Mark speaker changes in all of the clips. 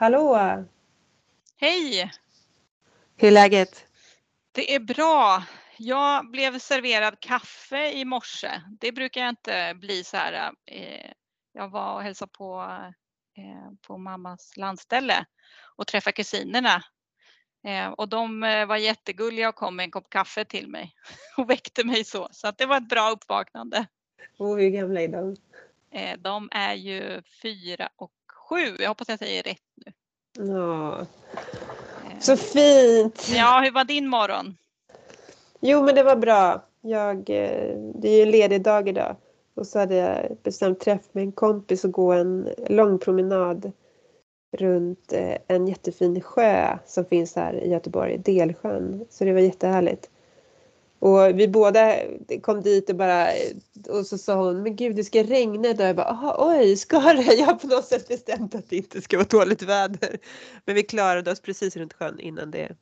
Speaker 1: Hallå!
Speaker 2: Hej!
Speaker 1: Hur är läget?
Speaker 2: Det är bra. Jag blev serverad kaffe i morse. Det brukar jag inte bli så här. Eh, jag var och hälsade på, eh, på mammas landställe och träffade kusinerna. Eh, och de var jättegulliga och kom med en kopp kaffe till mig och väckte mig så. Så att det var ett bra uppvaknande.
Speaker 1: Och hur gamla är de?
Speaker 2: De är ju fyra och sju. Jag hoppas jag säger rätt nu.
Speaker 1: Ja. Så fint!
Speaker 2: Ja, hur var din morgon?
Speaker 1: Jo, men det var bra. Jag, eh, det är ju en ledig dag idag. Och så hade jag bestämt träff med en kompis och gå en lång promenad runt eh, en jättefin sjö som finns här i Göteborg, Delsjön. Så det var jättehärligt. Och vi båda kom dit och bara och så sa hon, men gud det ska regna idag. Jag bara, oj, ska det? Jag har på något sätt bestämt att det inte ska vara dåligt väder. Men vi klarade oss precis runt sjön innan det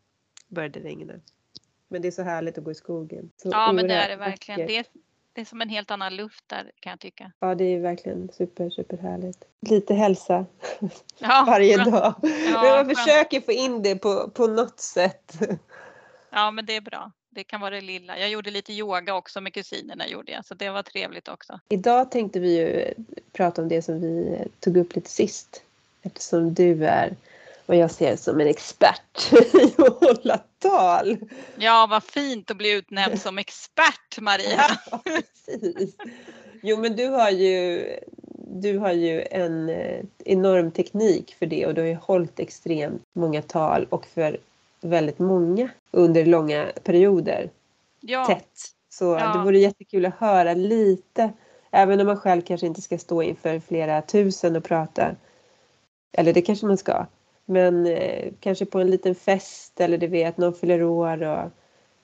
Speaker 1: började regna. Men det är så härligt att gå i skogen. Så
Speaker 2: ja men det är det verkligen. Det är, det är som en helt annan luft där kan jag tycka.
Speaker 1: Ja det är verkligen super super härligt. Lite hälsa ja, varje dag. Ja, men man försöker få in det på, på något sätt.
Speaker 2: Ja men det är bra. Det kan vara det lilla. Jag gjorde lite yoga också med kusinerna gjorde jag, så det var trevligt också.
Speaker 1: Idag tänkte vi ju prata om det som vi tog upp lite sist. Eftersom du är vad jag ser som en expert i att hålla tal.
Speaker 2: Ja, vad fint att bli utnämnd som expert Maria.
Speaker 1: Ja, precis. Jo, men du har ju, du har ju en eh, enorm teknik för det och du har ju hållit extremt många tal och för väldigt många under långa perioder. Ja. Tätt. Så ja. det vore jättekul att höra lite, även om man själv kanske inte ska stå inför flera tusen och prata. Eller det kanske man ska. Men eh, kanske på en liten fest eller du vet någon fyller år och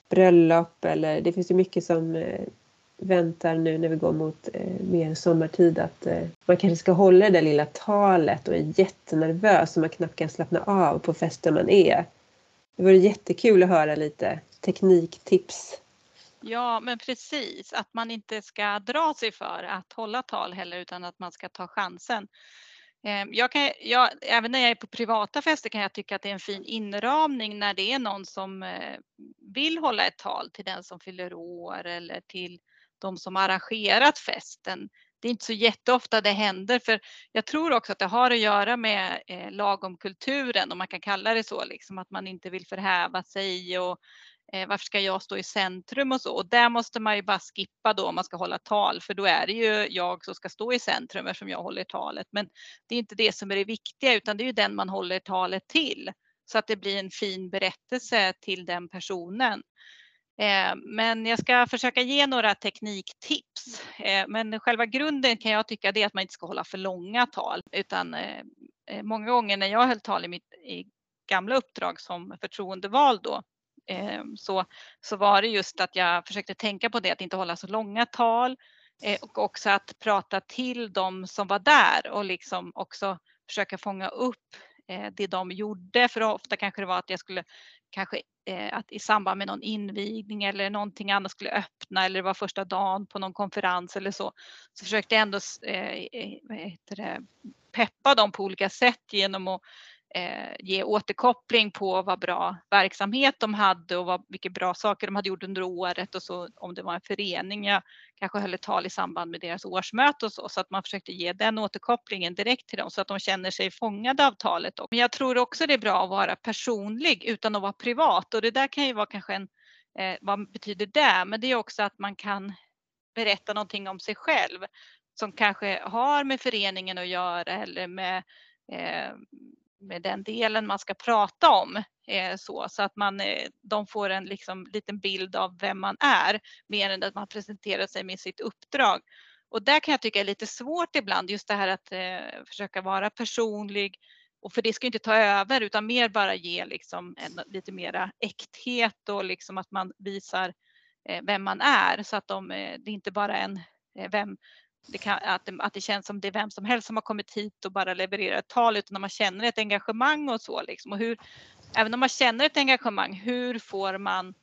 Speaker 1: bröllop eller det finns ju mycket som eh, väntar nu när vi går mot eh, mer sommartid att eh, man kanske ska hålla det där lilla talet och är jättenervös och man knappt kan slappna av på festen man är. Det vore jättekul att höra lite tekniktips.
Speaker 2: Ja, men precis. Att man inte ska dra sig för att hålla tal heller utan att man ska ta chansen. Ehm, jag kan, jag, även när jag är på privata fester kan jag tycka att det är en fin inramning när det är någon som eh, vill hålla ett tal till den som fyller år eller till de som arrangerat festen det är inte så jätteofta det händer för jag tror också att det har att göra med eh, lagomkulturen om man kan kalla det så, liksom att man inte vill förhäva sig och eh, varför ska jag stå i centrum och så. Och där måste man ju bara skippa då om man ska hålla tal för då är det ju jag som ska stå i centrum eftersom jag håller talet. Men det är inte det som är det viktiga utan det är ju den man håller talet till så att det blir en fin berättelse till den personen. Eh, men jag ska försöka ge några tekniktips. Eh, men själva grunden kan jag tycka är att man inte ska hålla för långa tal utan eh, många gånger när jag höll tal i mitt i gamla uppdrag som förtroendevald då så, så var det just att jag försökte tänka på det att inte hålla så långa tal och också att prata till de som var där och liksom också försöka fånga upp Eh, det de gjorde. För ofta kanske det var att jag skulle kanske eh, att i samband med någon invigning eller någonting annat skulle öppna eller det var första dagen på någon konferens eller så. Så försökte jag ändå eh, det, peppa dem på olika sätt genom att Eh, ge återkoppling på vad bra verksamhet de hade och vad, vilka bra saker de hade gjort under året och så om det var en förening. Jag kanske höll ett tal i samband med deras årsmöte och så, så att man försökte ge den återkopplingen direkt till dem så att de känner sig fångade av talet. Men jag tror också det är bra att vara personlig utan att vara privat och det där kan ju vara kanske en, eh, vad betyder det? Men det är också att man kan berätta någonting om sig själv som kanske har med föreningen att göra eller med eh, med den delen man ska prata om. Eh, så, så att man, eh, de får en liksom, liten bild av vem man är mer än att man presenterar sig med sitt uppdrag. Och där kan jag tycka är lite svårt ibland just det här att eh, försöka vara personlig och för det ska inte ta över utan mer bara ge liksom en, lite mera äkthet och liksom att man visar eh, vem man är så att de, eh, det är inte bara en eh, vem, det kan, att, det, att det känns som det är vem som helst som har kommit hit och bara levererar ett tal utan att man känner ett engagemang och så. Liksom. Och hur, även om man känner ett engagemang, hur får man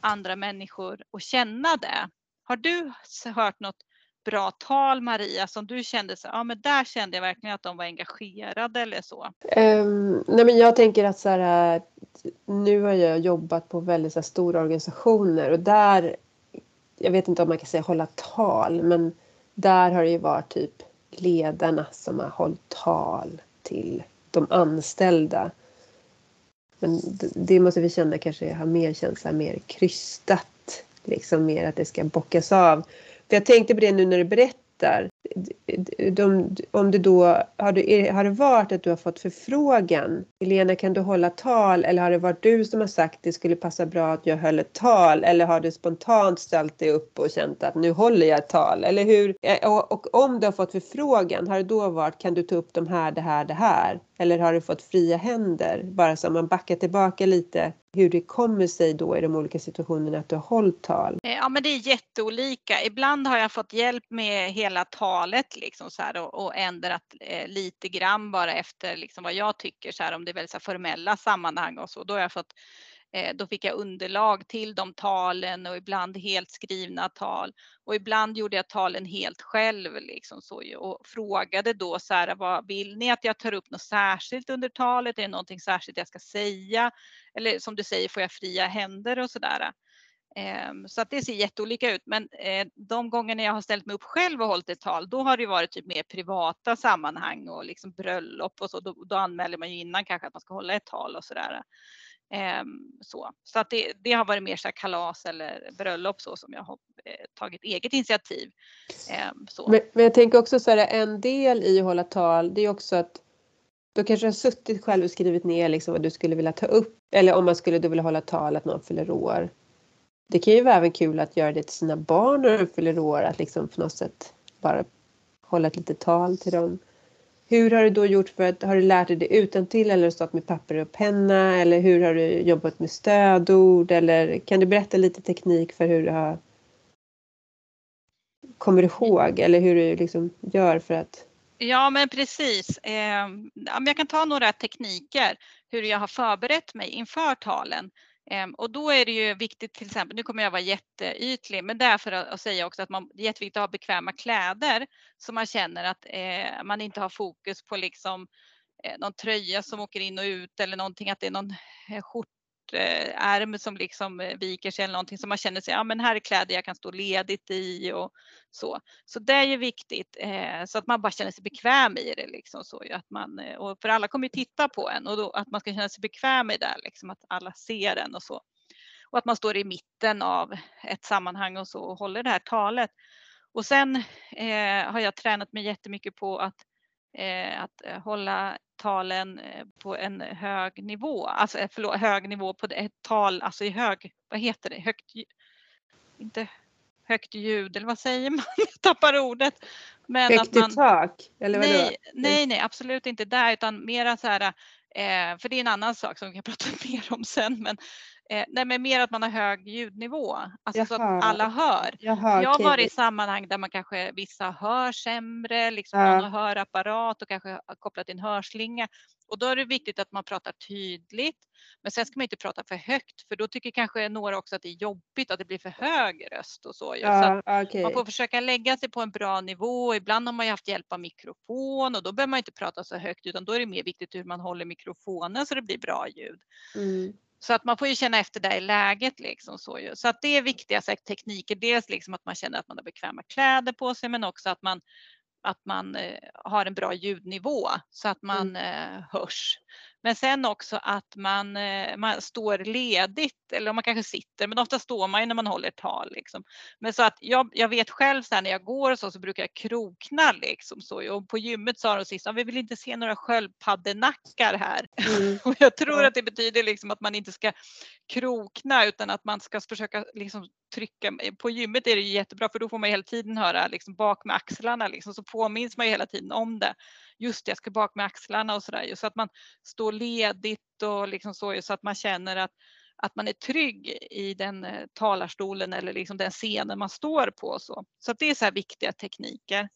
Speaker 2: andra människor att känna det? Har du hört något bra tal Maria som du kände så, ja men där kände jag verkligen att de var engagerade eller så?
Speaker 1: Um, nej men jag tänker att så här, eh, nu har jag jobbat på väldigt så här, stora organisationer och där, jag vet inte om man kan säga hålla tal, men där har det ju varit typ ledarna som har hållit tal till de anställda. Men det måste vi känna kanske har mer känsla, mer krystat. Liksom mer att det ska bockas av. För jag tänkte på det nu när du berättar de, om du då, har, du, har det varit att du har fått förfrågan? Elena kan du hålla tal? Eller har det varit du som har sagt att det skulle passa bra att jag höll ett tal? Eller har du spontant ställt dig upp och känt att nu håller jag ett tal? Eller hur? Eh, och, och om du har fått förfrågan, har det då varit kan du ta upp de här, det här, det här? Eller har du fått fria händer? Bara så man backar tillbaka lite hur det kommer sig då i de olika situationerna att du har hållit tal?
Speaker 2: Eh, ja men det är jätteolika. Ibland har jag fått hjälp med hela talet liksom så här, och, och ändrat eh, lite grann bara efter liksom vad jag tycker så här om det är väldigt så formella sammanhang och så. Då har jag fått Eh, då fick jag underlag till de talen och ibland helt skrivna tal. Och ibland gjorde jag talen helt själv liksom så, och frågade då så här, vad vill ni att jag tar upp något särskilt under talet? Är det någonting särskilt jag ska säga? Eller som du säger, får jag fria händer och sådär? Ehm, så att det ser jätteolika ut. Men eh, de gångerna jag har ställt mig upp själv och hållit ett tal, då har det varit typ mer privata sammanhang och liksom bröllop och så. Då, då anmäler man ju innan kanske att man ska hålla ett tal och sådär. Ehm, så så att det, det har varit mer så kalas eller bröllop så som jag har eh, tagit eget initiativ. Ehm, så.
Speaker 1: Men, men jag tänker också så här en del i att hålla tal det är också att du kanske har suttit själv och skrivit ner liksom vad du skulle vilja ta upp. Eller om man skulle då vilja hålla tal att någon fyller år. Det kan ju vara även kul att göra det till sina barn när de fyller år. Att liksom på något sätt bara hålla ett litet tal till dem. Hur har du då gjort för att, har du lärt dig det utan till eller stått med papper och penna eller hur har du jobbat med stödord eller kan du berätta lite teknik för hur du har kommer ihåg eller hur du liksom gör för att
Speaker 2: Ja men precis. Ehm, jag kan ta några tekniker hur jag har förberett mig inför talen. Ehm, och då är det ju viktigt till exempel, nu kommer jag vara jätteytlig, men därför att säga också att man, det är jätteviktigt att ha bekväma kläder så man känner att eh, man inte har fokus på liksom eh, någon tröja som åker in och ut eller någonting, att det är någon eh, Eh, ärm som liksom eh, viker sig eller någonting som man känner sig, ja men här är kläder jag kan stå ledigt i och så. Så det är ju viktigt eh, så att man bara känner sig bekväm i det liksom så att man, eh, och för alla kommer ju titta på en och då, att man ska känna sig bekväm i det liksom att alla ser en och så. Och att man står i mitten av ett sammanhang och så och håller det här talet. Och sen eh, har jag tränat mig jättemycket på att eh, att eh, hålla talen eh, på en hög nivå, alltså eh, förlåt, hög nivå på ett tal, alltså i hög, vad heter det, högt, inte högt ljud eller vad säger man? Jag tappar ordet.
Speaker 1: Men högt att man, i tak? Eller
Speaker 2: nej, nej, nej, absolut inte där utan mera så här, eh, för det är en annan sak som vi kan prata mer om sen, men Eh, nej men mer att man har hög ljudnivå, alltså så att alla hör. Jaha, jag har okay. varit i sammanhang där man kanske vissa hör sämre, liksom ja. någon har hörapparat och kanske har kopplat in hörslinga. Och då är det viktigt att man pratar tydligt. Men sen ska man inte prata för högt för då tycker kanske några också att det är jobbigt att det blir för hög röst och så. Ja, så okay. Man får försöka lägga sig på en bra nivå. Ibland har man ju haft hjälp av mikrofon och då behöver man inte prata så högt utan då är det mer viktigt hur man håller mikrofonen så det blir bra ljud. Mm. Så att man får ju känna efter det i läget liksom så ju. Så att det är viktiga tekniker. Dels liksom att man känner att man har bekväma kläder på sig men också att man att man eh, har en bra ljudnivå så att man mm. eh, hörs. Men sen också att man, eh, man står ledigt eller man kanske sitter, men ofta står man ju när man håller tal. Liksom. Men så att jag, jag vet själv så här, när jag går och så, så brukar jag krokna liksom så. Och på gymmet sa de sist, vi vill inte se några sköldpaddenackar här. Mm. och jag tror att det betyder liksom att man inte ska krokna utan att man ska försöka liksom trycka. På gymmet är det jättebra för då får man hela tiden höra liksom bak med axlarna liksom, så påminns man hela tiden om det just det, jag ska bak med axlarna och sådär. Så att man står ledigt och liksom så, så att man känner att, att man är trygg i den eh, talarstolen eller liksom den scenen man står på. Så, så att det är så här viktiga tekniker.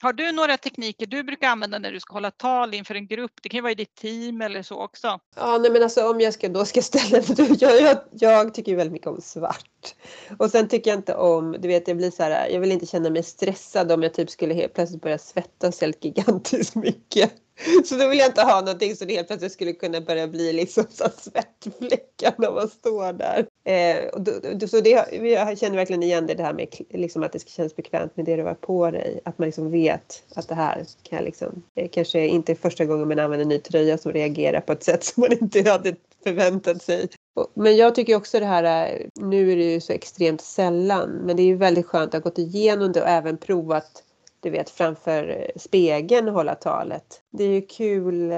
Speaker 2: Har du några tekniker du brukar använda när du ska hålla tal inför en grupp? Det kan ju vara i ditt team eller så också.
Speaker 1: Ja, nej men alltså om jag ska, då ska ställa jag, jag, jag tycker väldigt mycket om svart. Och sen tycker jag inte om, du vet jag blir så här, jag vill inte känna mig stressad om jag typ skulle helt plötsligt börja svettas helt gigantiskt mycket. Så då vill jag inte ha någonting så det helt plötsligt skulle kunna börja bli liksom så svettfläckar när man står där. Eh, och då, så det, jag känner verkligen igen det, det här med liksom att det ska kännas bekvämt med det du har på dig. Att man liksom vet att det här kan jag liksom, eh, kanske inte första gången man använder en ny tröja som reagerar på ett sätt som man inte hade förväntat sig. Men jag tycker också det här, eh, nu är det ju så extremt sällan, men det är ju väldigt skönt att ha gått igenom det och även provat du vet framför spegeln hålla talet. Det är ju kul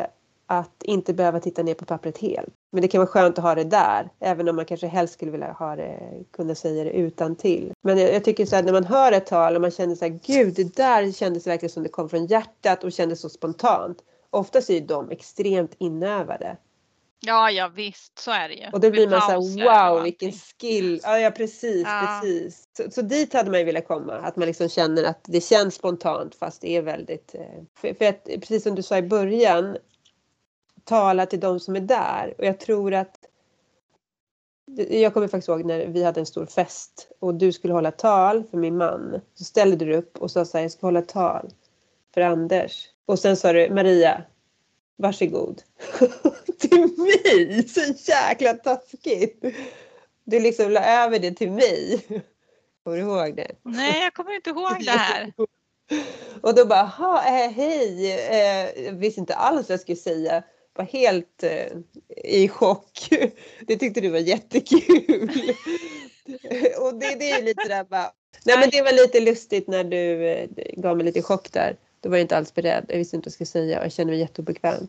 Speaker 1: att inte behöva titta ner på pappret helt. Men det kan vara skönt att ha det där, även om man kanske helst skulle vilja ha det, kunna säga det utan till. Men jag, jag tycker så här, när man hör ett tal och man känner så här, gud det där kändes verkligen som det kom från hjärtat och kändes så spontant. Oftast är de extremt inövade.
Speaker 2: Ja, ja visst, så är det ju.
Speaker 1: Och då blir man så här, wow vilken skill. Ja, ja precis, ja. precis. Så, så dit hade man ju velat komma, att man liksom känner att det känns spontant fast det är väldigt... Eh, för, för att, precis som du sa i början, tala till de som är där. Och jag tror att jag kommer faktiskt ihåg när vi hade en stor fest och du skulle hålla tal för min man. Så ställde du upp och sa så här, jag ska hålla tal för Anders. Och sen sa du, Maria, varsågod. till mig! Så jäkla taskigt. Du liksom la över det till mig. Kommer du ihåg det?
Speaker 2: Nej, jag kommer inte ihåg det här.
Speaker 1: Och då bara, ha, eh, hej, eh, jag visste inte alls vad jag skulle säga. Var helt eh, i chock. Det tyckte du var jättekul. Och det, det är lite där bara, nej men det var lite lustigt när du eh, gav mig lite chock där. Då var jag inte alls beredd. Jag visste inte vad jag skulle säga och jag kände mig jätteobekväm.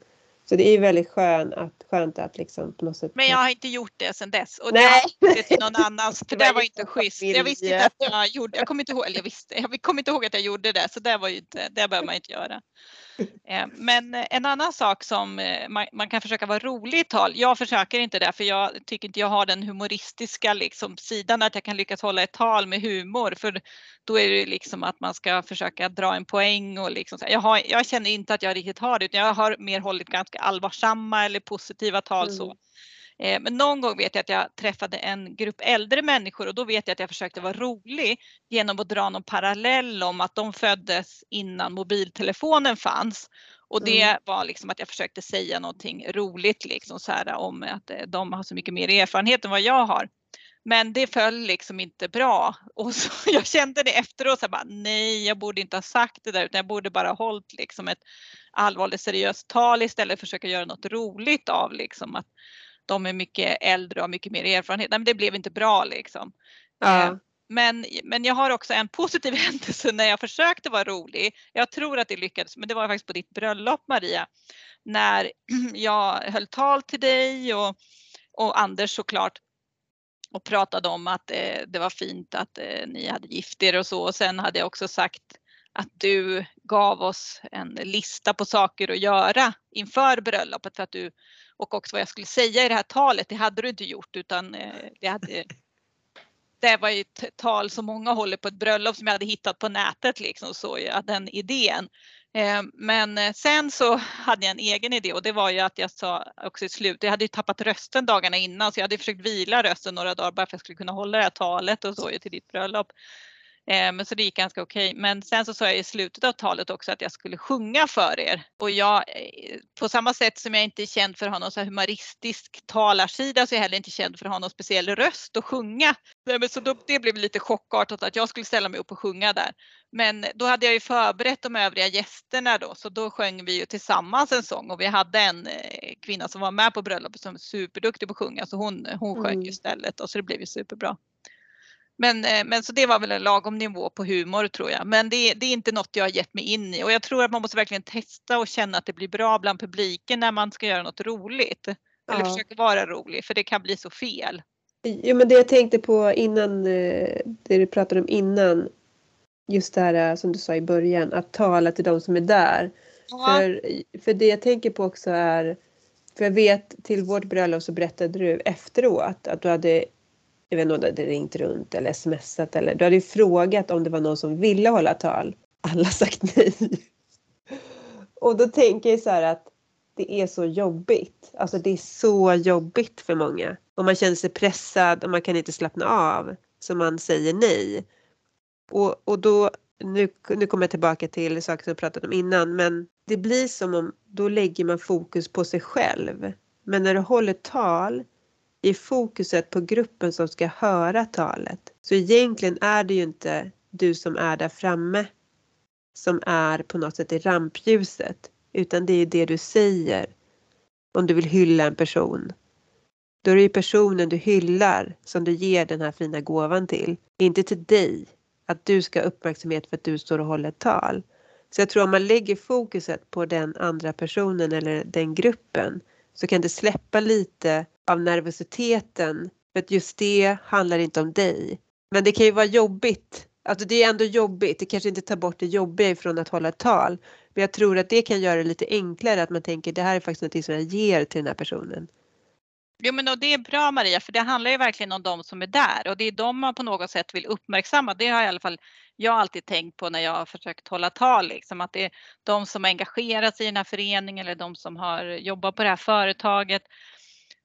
Speaker 1: Så det är väldigt skönt att, skönt att liksom på något sätt.
Speaker 2: Men jag har inte gjort det sedan dess och Nej. det har det till någon annan. För det var inte schysst. Jag visste inte att jag gjorde, jag kommer inte ihåg, eller jag visste, jag kommer inte ihåg att jag gjorde det så det var ju inte, det behöver man inte göra. Eh, men eh, en annan sak som eh, man, kan försöka vara rolig i tal. Jag försöker inte det för jag tycker inte jag har den humoristiska liksom sidan att jag kan lyckas hålla ett tal med humor för då är det liksom att man ska försöka dra en poäng och liksom jag, har, jag känner inte att jag riktigt har det utan jag har mer hållit ganska allvarsamma eller positiva tal mm. så. Eh, men någon gång vet jag att jag träffade en grupp äldre människor och då vet jag att jag försökte vara rolig genom att dra någon parallell om att de föddes innan mobiltelefonen fanns. Och det mm. var liksom att jag försökte säga någonting roligt liksom så här om att eh, de har så mycket mer erfarenhet än vad jag har. Men det föll liksom inte bra och så, jag kände det efteråt, så bara, nej jag borde inte ha sagt det där utan jag borde bara ha hållit liksom ett allvarligt seriöst tal istället för att försöka göra något roligt av liksom att de är mycket äldre och har mycket mer erfarenhet. Nej, men det blev inte bra liksom. Ja. Eh, men, men jag har också en positiv händelse när jag försökte vara rolig. Jag tror att det lyckades, men det var faktiskt på ditt bröllop Maria. När jag höll tal till dig och, och Anders såklart och pratade om att eh, det var fint att eh, ni hade gift er och så. Och sen hade jag också sagt att du gav oss en lista på saker att göra inför bröllopet för att du och också vad jag skulle säga i det här talet. Det hade du inte gjort utan eh, det hade det var ju ett tal som många håller på ett bröllop som jag hade hittat på nätet liksom så jag den idén. Eh, men eh, sen så hade jag en egen idé och det var ju att jag sa också i slutet, jag hade ju tappat rösten dagarna innan så jag hade försökt vila rösten några dagar bara för att jag skulle kunna hålla det här talet och så till ditt bröllop. Eh, men så det gick ganska okej. Men sen så sa jag i slutet av talet också att jag skulle sjunga för er. Och jag, eh, på samma sätt som jag inte är känd för att ha någon så humoristisk talarsida så är jag heller inte känd för att ha någon speciell röst att sjunga. Så då, det blev lite chockartat att jag skulle ställa mig upp och sjunga där. Men då hade jag ju förberett de övriga gästerna då så då sjöng vi ju tillsammans en sång och vi hade en eh, kvinna som var med på bröllopet som är superduktig på att sjunga så hon, hon sjöng mm. istället och så det blev ju superbra. Men, eh, men så det var väl en lagom nivå på humor tror jag. Men det, det, är inte något jag har gett mig in i och jag tror att man måste verkligen testa och känna att det blir bra bland publiken när man ska göra något roligt. Eller ja. försöka vara rolig för det kan bli så fel.
Speaker 1: Jo men det jag tänkte på innan, eh, det du pratade om innan. Just det här eh, som du sa i början, att tala till de som är där. För, för det jag tänker på också är, för jag vet till vårt bröllop så berättade du efteråt att du hade jag vet inte om du hade ringt runt eller smsat eller du hade ju frågat om det var någon som ville hålla tal. alla sagt nej. Och då tänker jag så här att det är så jobbigt. Alltså det är så jobbigt för många. Och man känner sig pressad och man kan inte slappna av. Så man säger nej. Och, och då, nu, nu kommer jag tillbaka till saker som jag pratat om innan, men det blir som om då lägger man fokus på sig själv. Men när du håller tal i fokuset på gruppen som ska höra talet. Så egentligen är det ju inte du som är där framme som är på något sätt i rampljuset utan det är det du säger. Om du vill hylla en person. Då är det ju personen du hyllar som du ger den här fina gåvan till. Inte till dig. Att du ska ha uppmärksamhet för att du står och håller ett tal. Så jag tror om man lägger fokuset på den andra personen eller den gruppen så kan det släppa lite av nervositeten. För att just det handlar inte om dig. Men det kan ju vara jobbigt. Alltså det är ändå jobbigt. Det kanske inte tar bort det jobbiga ifrån att hålla ett tal. Men jag tror att det kan göra det lite enklare att man tänker det här är faktiskt något som jag ger till den här personen.
Speaker 2: Jo men och det är bra Maria för det handlar ju verkligen om de som är där och det är de man på något sätt vill uppmärksamma. Det har i alla fall jag alltid tänkt på när jag har försökt hålla tal liksom att det är de som engagerat sig i den här föreningen eller de som har jobbat på det här företaget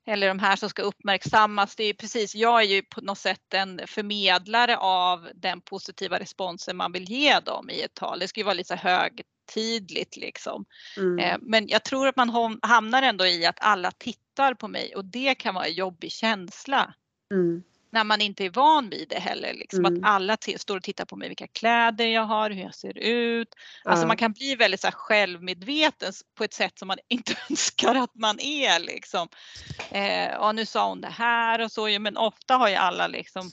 Speaker 2: eller de här som ska uppmärksammas. Det är precis, jag är ju på något sätt en förmedlare av den positiva responsen man vill ge dem i ett tal. Det ska ju vara lite högtidligt liksom. Mm. Eh, men jag tror att man hamnar ändå i att alla tittar på mig och det kan vara en jobbig känsla. Mm när man inte är van vid det heller. Liksom, mm. Att alla står och tittar på mig, vilka kläder jag har, hur jag ser ut. Alltså man kan bli väldigt så här, självmedveten på ett sätt som man inte önskar att man är. Liksom. Eh, och nu sa hon det här och så, men ofta har ju alla liksom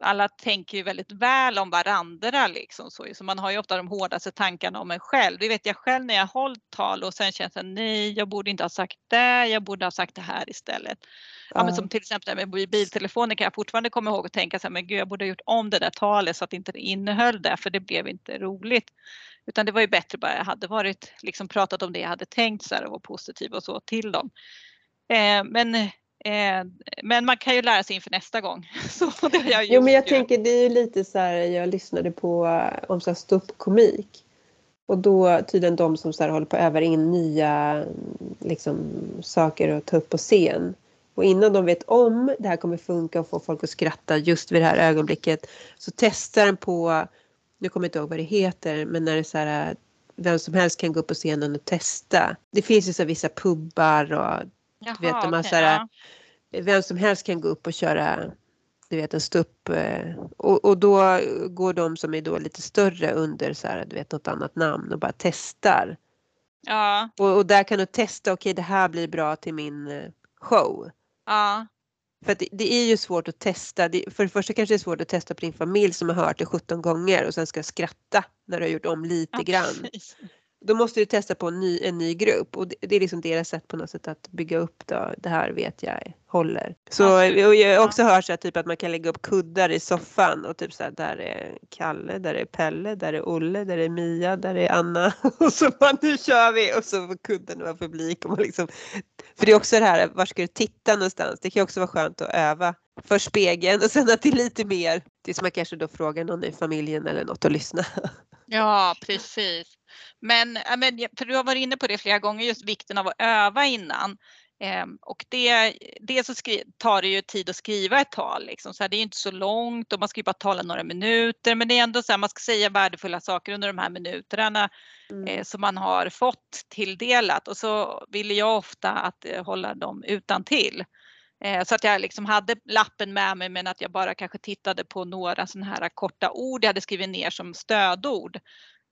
Speaker 2: alla tänker ju väldigt väl om varandra liksom så, så man har ju ofta de hårdaste tankarna om en själv. Det vet jag själv när jag hållit tal och sen känns det nej, jag borde inte ha sagt det, jag borde ha sagt det här istället. Ja, men som till exempel med mobiltelefoner kan jag fortfarande komma ihåg och tänka så här, men gud, jag borde ha gjort om det där talet så att det inte innehöll det, för det blev inte roligt. Utan det var ju bättre bara jag hade varit, liksom pratat om det jag hade tänkt så här och var positiv och så till dem. Eh, men eh, men man kan ju lära sig inför nästa gång. Så det har jag
Speaker 1: jo men jag ju. tänker det är lite så här, jag lyssnade på om så ståuppkomik. Och då tydligen de som så här håller på att öva in nya liksom, saker att ta upp på scen. Och innan de vet om det här kommer funka och få folk att skratta just vid det här ögonblicket så testar den på, nu kommer jag inte ihåg vad det heter, men när det är så här vem som helst kan gå upp på scenen och testa. Det finns ju så vissa pubbar och Jaha, du vet, de okay, här, ja. vem som helst kan gå upp och köra du vet en stupp eh, och, och då går de som är då lite större under så här, du vet något annat namn och bara testar.
Speaker 2: Ja.
Speaker 1: Och, och där kan du testa, okej okay, det här blir bra till min eh, show.
Speaker 2: Ja.
Speaker 1: För det, det, är ju svårt att testa. Det, för det första kanske det är svårt att testa på din familj som har hört det 17 gånger och sen ska skratta när du har gjort om lite ja, grann. Precis då måste du testa på en ny, en ny grupp och det, det är liksom deras sätt på något sätt att bygga upp då. Det här vet jag håller. Så jag har också hört så här, typ att man kan lägga upp kuddar i soffan och typ så här, där är Kalle, där är Pelle, där är Olle, där är Mia, där är Anna och så bara nu kör vi och så får kudden vara publik och man liksom för det är också det här, var ska du titta någonstans? Det kan också vara skönt att öva för spegeln och sen att det är lite mer tills man kanske då frågar någon i familjen eller något att lyssna.
Speaker 2: Ja, precis. Men, för du har varit inne på det flera gånger, just vikten av att öva innan. Ehm, och det, det så tar det ju tid att skriva ett tal. Liksom. Så här, det är inte så långt och man ska ju bara tala några minuter men det är ändå så här, man ska säga värdefulla saker under de här minuterna mm. eh, som man har fått tilldelat och så ville jag ofta att eh, hålla dem utan till. Eh, så att jag liksom hade lappen med mig men att jag bara kanske tittade på några sådana här korta ord jag hade skrivit ner som stödord.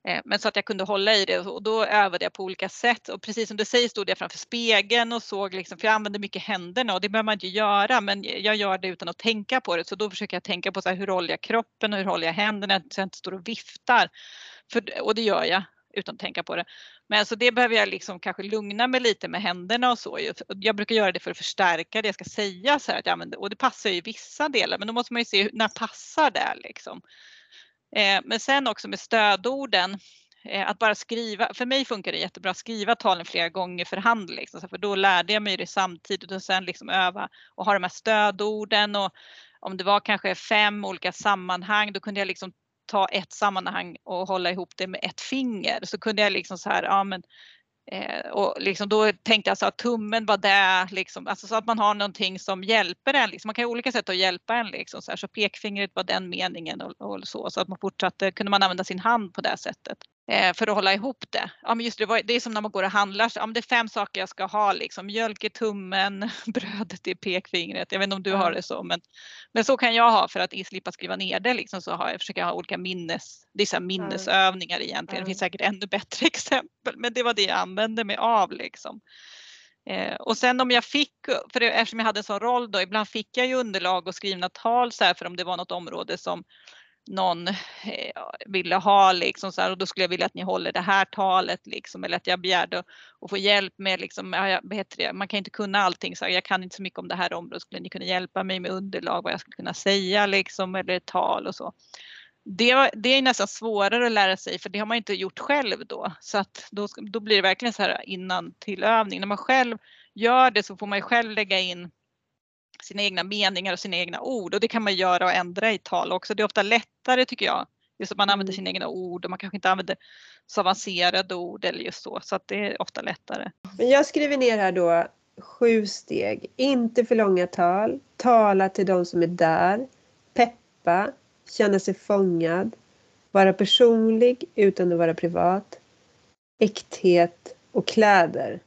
Speaker 2: Eh, men så att jag kunde hålla i det och då övade jag på olika sätt och precis som du säger stod jag framför spegeln och såg liksom, för jag använder mycket händerna och det behöver man inte göra men jag gör det utan att tänka på det så då försöker jag tänka på så här, hur håller jag kroppen och hur håller jag händerna så jag inte står och viftar. För, och det gör jag utan att tänka på det. Men så det behöver jag liksom kanske lugna mig lite med händerna och så. Jag brukar göra det för att förstärka det jag ska säga så här, att, jag använder, och det passar ju i vissa delar men då måste man ju se när passar det liksom. Eh, men sen också med stödorden, eh, att bara skriva, för mig funkar det jättebra att skriva talen flera gånger för hand, liksom, för då lärde jag mig det samtidigt och sen liksom öva och ha de här stödorden och om det var kanske fem olika sammanhang, då kunde jag liksom ta ett sammanhang och hålla ihop det med ett finger så kunde jag liksom så här, ja men Eh, och liksom då tänkte jag så att tummen var där, liksom, alltså så att man har någonting som hjälper en. Liksom. Man kan ha olika sätt att hjälpa en. Liksom, så, här, så pekfingret var den meningen och, och, så. Så att man fortsatte, kunde man använda sin hand på det sättet för att hålla ihop det. Ja, men just det, det är som när man går och handlar. Ja, men det är fem saker jag ska ha. Liksom. Mjölk i tummen, brödet i pekfingret. Jag vet inte om du har det så, men, men så kan jag ha för att slippa skriva ner det. Liksom, så har jag, försöker jag ha olika minnes, det är så minnesövningar egentligen. Det finns säkert ännu bättre exempel, men det var det jag använde mig av. Liksom. Eh, och sen om jag fick, för det, eftersom jag hade en sån roll då, ibland fick jag ju underlag och skrivna tal så här för om det var något område som någon eh, ville ha liksom så här, och då skulle jag vilja att ni håller det här talet liksom eller att jag begärde att få hjälp med liksom, det, man kan inte kunna allting så jag kan inte så mycket om det här området, skulle ni kunna hjälpa mig med underlag vad jag skulle kunna säga liksom eller tal och så. Det, det är nästan svårare att lära sig för det har man inte gjort själv då så att då, då blir det verkligen så här innan till övning. När man själv gör det så får man ju själv lägga in sina egna meningar och sina egna ord och det kan man göra och ändra i tal också. Det är ofta lättare tycker jag. Just att man använder mm. sina egna ord och man kanske inte använder så avancerade ord eller just så. Så att det är ofta lättare.
Speaker 1: Men jag skriver ner här då sju steg. Inte för långa tal. Tala till de som är där. Peppa. Känna sig fångad. Vara personlig utan att vara privat. Äkthet och kläder.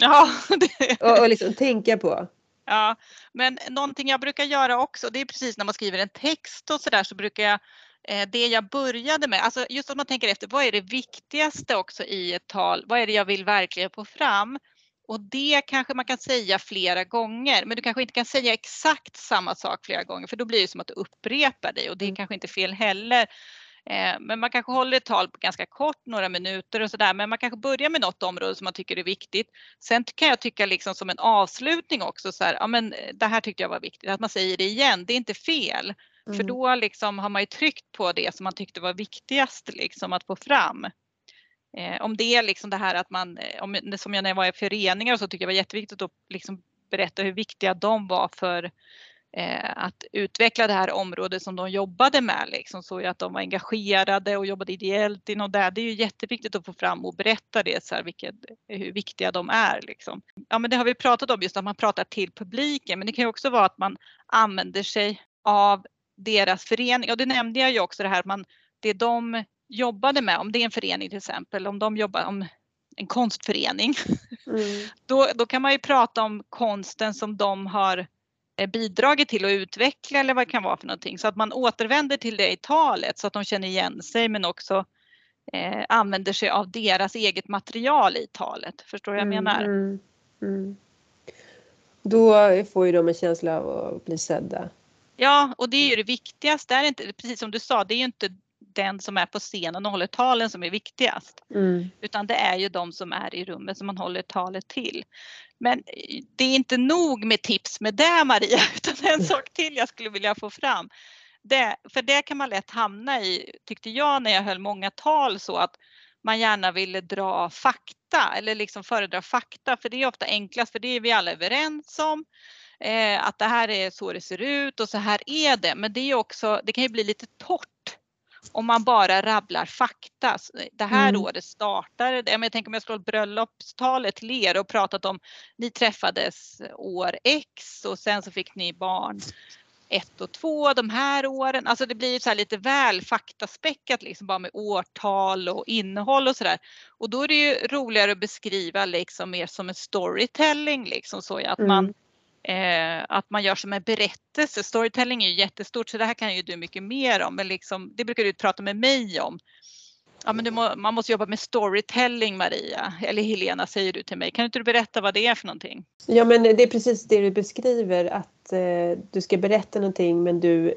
Speaker 2: Ja,
Speaker 1: det... och, och liksom tänka på.
Speaker 2: Ja, men någonting jag brukar göra också, det är precis när man skriver en text och sådär så brukar jag eh, det jag började med, alltså just att man tänker efter vad är det viktigaste också i ett tal? Vad är det jag vill verkligen få fram? Och det kanske man kan säga flera gånger, men du kanske inte kan säga exakt samma sak flera gånger för då blir det som att du upprepar dig och det är mm. kanske inte fel heller. Eh, men man kanske håller ett tal ganska kort, några minuter och sådär. Men man kanske börjar med något område som man tycker är viktigt. Sen kan jag tycka liksom som en avslutning också så här, ja men eh, det här tyckte jag var viktigt, att man säger det igen, det är inte fel. Mm. För då liksom har man ju tryckt på det som man tyckte var viktigast liksom att få fram. Eh, om det är liksom det här att man, om, som jag när jag var i föreningar så tyckte jag var jätteviktigt att liksom berätta hur viktiga de var för att utveckla det här området som de jobbade med. Liksom, så att de var engagerade och jobbade ideellt inom det. Det är ju jätteviktigt att få fram och berätta det, så här, vilket, hur viktiga de är. Liksom. Ja, men det har vi pratat om, just att man pratar till publiken, men det kan ju också vara att man använder sig av deras förening. Och det nämnde jag ju också det här man, det de jobbade med, om det är en förening till exempel, om de jobbar om en konstförening, mm. då, då kan man ju prata om konsten som de har Eh, bidragit till att utveckla eller vad det kan vara för någonting. Så att man återvänder till det i talet så att de känner igen sig men också eh, använder sig av deras eget material i talet. Förstår du vad jag mm, menar? Mm, mm.
Speaker 1: Då får ju de en känsla av att bli sedda.
Speaker 2: Ja, och det är ju det viktigaste. Det är inte, precis som du sa, det är ju inte den som är på scenen och håller talen som är viktigast. Mm. Utan det är ju de som är i rummet som man håller talet till. Men det är inte nog med tips med det Maria, utan en sak till jag skulle vilja få fram. Det, för det kan man lätt hamna i, tyckte jag när jag höll många tal så att man gärna ville dra fakta eller liksom föredra fakta för det är ofta enklast för det är vi alla överens om. Eh, att det här är så det ser ut och så här är det. Men det är också, det kan ju bli lite torrt om man bara rabblar fakta. Det här mm. året startade, jag tänker om jag skulle bröllopstalet till er och pratat om ni träffades år X och sen så fick ni barn ett och två de här åren. Alltså det blir så lite väl faktaspäckat liksom bara med årtal och innehåll och sådär. Och då är det ju roligare att beskriva liksom mer som en storytelling liksom så att mm. man Eh, att man gör som en berättelse. Storytelling är ju jättestort så det här kan ju du mycket mer om. Men liksom, det brukar du prata med mig om. Ja, men må, man måste jobba med storytelling Maria, eller Helena säger du till mig. Kan inte du berätta vad det är för någonting?
Speaker 1: Ja men det är precis det du beskriver att eh, du ska berätta någonting men du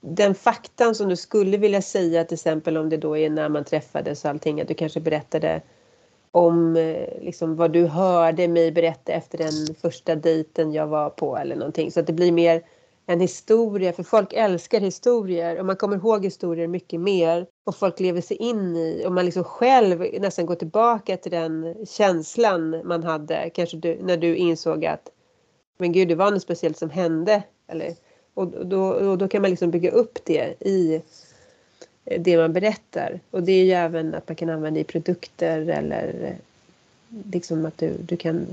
Speaker 1: den faktan som du skulle vilja säga till exempel om det då är när man träffades och allting att du kanske berättade om eh, liksom, vad du hörde mig berätta efter den första dejten jag var på eller någonting. Så att det blir mer en historia, för folk älskar historier och man kommer ihåg historier mycket mer och folk lever sig in i och man liksom själv nästan går tillbaka till den känslan man hade kanske du, när du insåg att men gud, det var något speciellt som hände. Eller, och, då, och då kan man liksom bygga upp det i det man berättar. Och det är ju även att man kan använda i produkter eller eh, liksom att du, du kan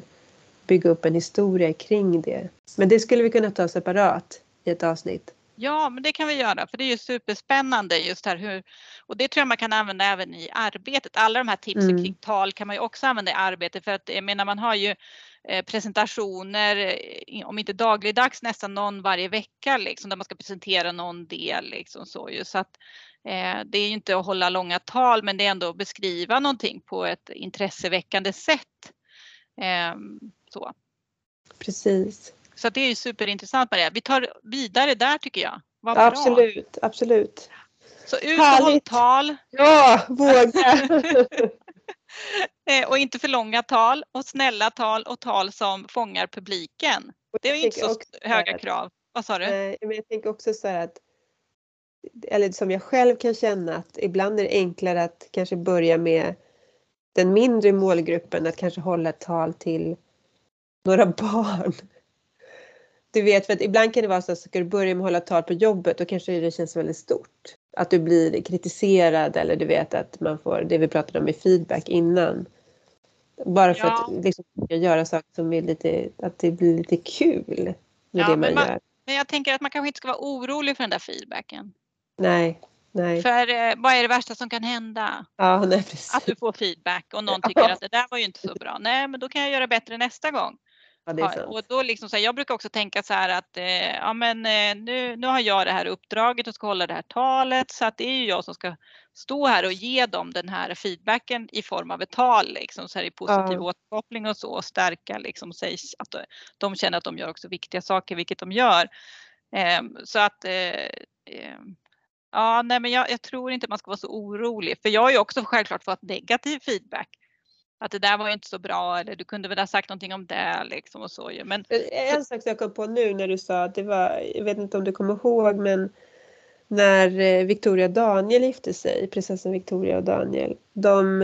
Speaker 1: bygga upp en historia kring det. Men det skulle vi kunna ta separat i ett avsnitt.
Speaker 2: Ja, men det kan vi göra för det är ju superspännande just här hur och det tror jag man kan använda även i arbetet. Alla de här tipsen mm. kring tal kan man ju också använda i arbetet för att jag menar man har ju eh, presentationer, eh, om inte dagligdags nästan någon varje vecka liksom där man ska presentera någon del liksom så ju så att eh, det är ju inte att hålla långa tal men det är ändå att beskriva någonting på ett intresseväckande sätt. Eh, så.
Speaker 1: Precis.
Speaker 2: Så det är ju superintressant Maria. Vi tar vidare där tycker jag.
Speaker 1: Vad bra. Absolut, absolut.
Speaker 2: Så ut och håll tal.
Speaker 1: Ja, våga.
Speaker 2: Eh, och inte för långa tal och snälla tal och tal som fångar publiken. Det är inte så höga krav. Vad sa du?
Speaker 1: Nej, men jag tänker också så här att eller som jag själv kan känna att ibland är det enklare att kanske börja med den mindre målgruppen, att kanske hålla ett tal till några barn. Du vet, för att ibland kan det vara så att ska du börja med att hålla tal på jobbet då kanske det känns väldigt stort. Att du blir kritiserad eller du vet att man får det vi pratade om i feedback innan. Bara för ja. att liksom, göra saker som är lite, att det blir lite kul med ja, det man, man, gör.
Speaker 2: Men jag tänker att man kanske inte ska vara orolig för den där feedbacken.
Speaker 1: Nej, nej.
Speaker 2: För eh, vad är det värsta som kan hända?
Speaker 1: Ja, nej, precis.
Speaker 2: Att du får feedback och någon tycker att det där var ju inte så bra. Nej, men då kan jag göra bättre nästa gång.
Speaker 1: Ja,
Speaker 2: och då liksom så här, jag brukar också tänka så här att eh, ja, men, eh, nu, nu har jag det här uppdraget och ska hålla det här talet så att det är ju jag som ska stå här och ge dem den här feedbacken i form av ett tal liksom så här i positiv ja. återkoppling och så och stärka liksom sig att de känner att de gör också viktiga saker, vilket de gör. Eh, så att eh, ehm, Ja, nej, men jag, jag, tror inte man ska vara så orolig för jag har ju också självklart fått negativ feedback att det där var ju inte så bra eller du kunde väl ha sagt någonting om det liksom och så ju. Men eh, eh,
Speaker 1: en sak som jag kom på nu när du sa att det var, jag vet inte om du kommer ihåg men när eh, Victoria och Daniel gifte sig, prinsessan Victoria och Daniel, de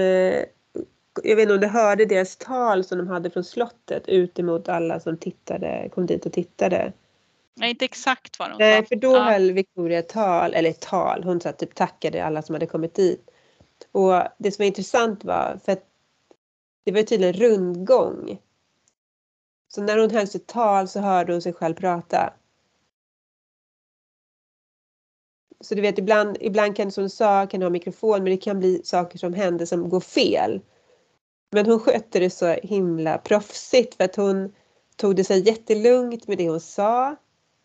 Speaker 1: jag vet inte om du hörde deras tal som de hade från slottet ut emot alla som tittade, kom dit och tittade.
Speaker 2: Nej, inte exakt vad de sa.
Speaker 1: Nej, för då ja. höll Victoria tal, eller tal, hon sa typ tackade alla som hade kommit dit. Och det som var intressant var, för att det var tydligen rundgång. Så när hon höll sitt tal så hörde hon sig själv prata. Så du vet ibland, ibland kan som du sa, kan ha mikrofon men det kan bli saker som händer som går fel. Men hon skötte det så himla proffsigt för att hon tog det så jättelugnt med det hon sa.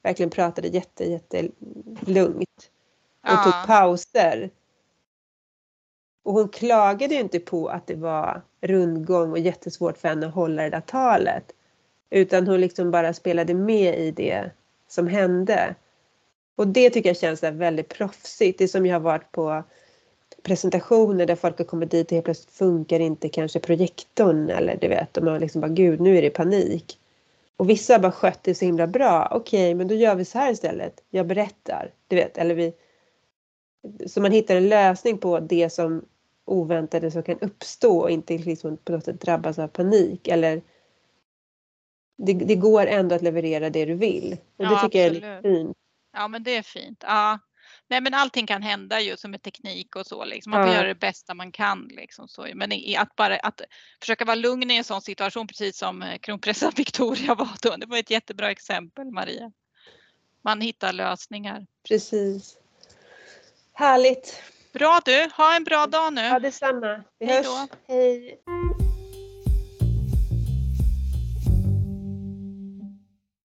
Speaker 1: Verkligen pratade jätte, jättelugnt. Och ja. tog pauser. Och hon klagade ju inte på att det var rundgång och jättesvårt för henne att hålla det där talet. Utan hon liksom bara spelade med i det som hände. Och det tycker jag känns väldigt proffsigt. Det är som jag har varit på presentationer där folk har kommit dit och helt plötsligt funkar inte kanske projektorn eller du vet, de har liksom bara gud nu är det panik. Och vissa har bara skött det så himla bra. Okej, okay, men då gör vi så här istället. Jag berättar, du vet, eller vi. Så man hittar en lösning på det som oväntade som kan uppstå och inte liksom på något sätt drabbas av panik eller det, det går ändå att leverera det du vill. Och ja, det tycker absolut. jag är fint.
Speaker 2: Ja men det är fint. Ja. Nej men allting kan hända ju som med teknik och så liksom. Man får ja. göra det bästa man kan liksom så. Men i, att bara att försöka vara lugn i en sån situation precis som eh, kronprinsessan Victoria var då. Det var ett jättebra exempel Maria. Man hittar lösningar.
Speaker 1: Precis. Härligt.
Speaker 2: Bra du, ha en bra dag nu.
Speaker 1: Ja detsamma. Vi Hej hörs. Hej.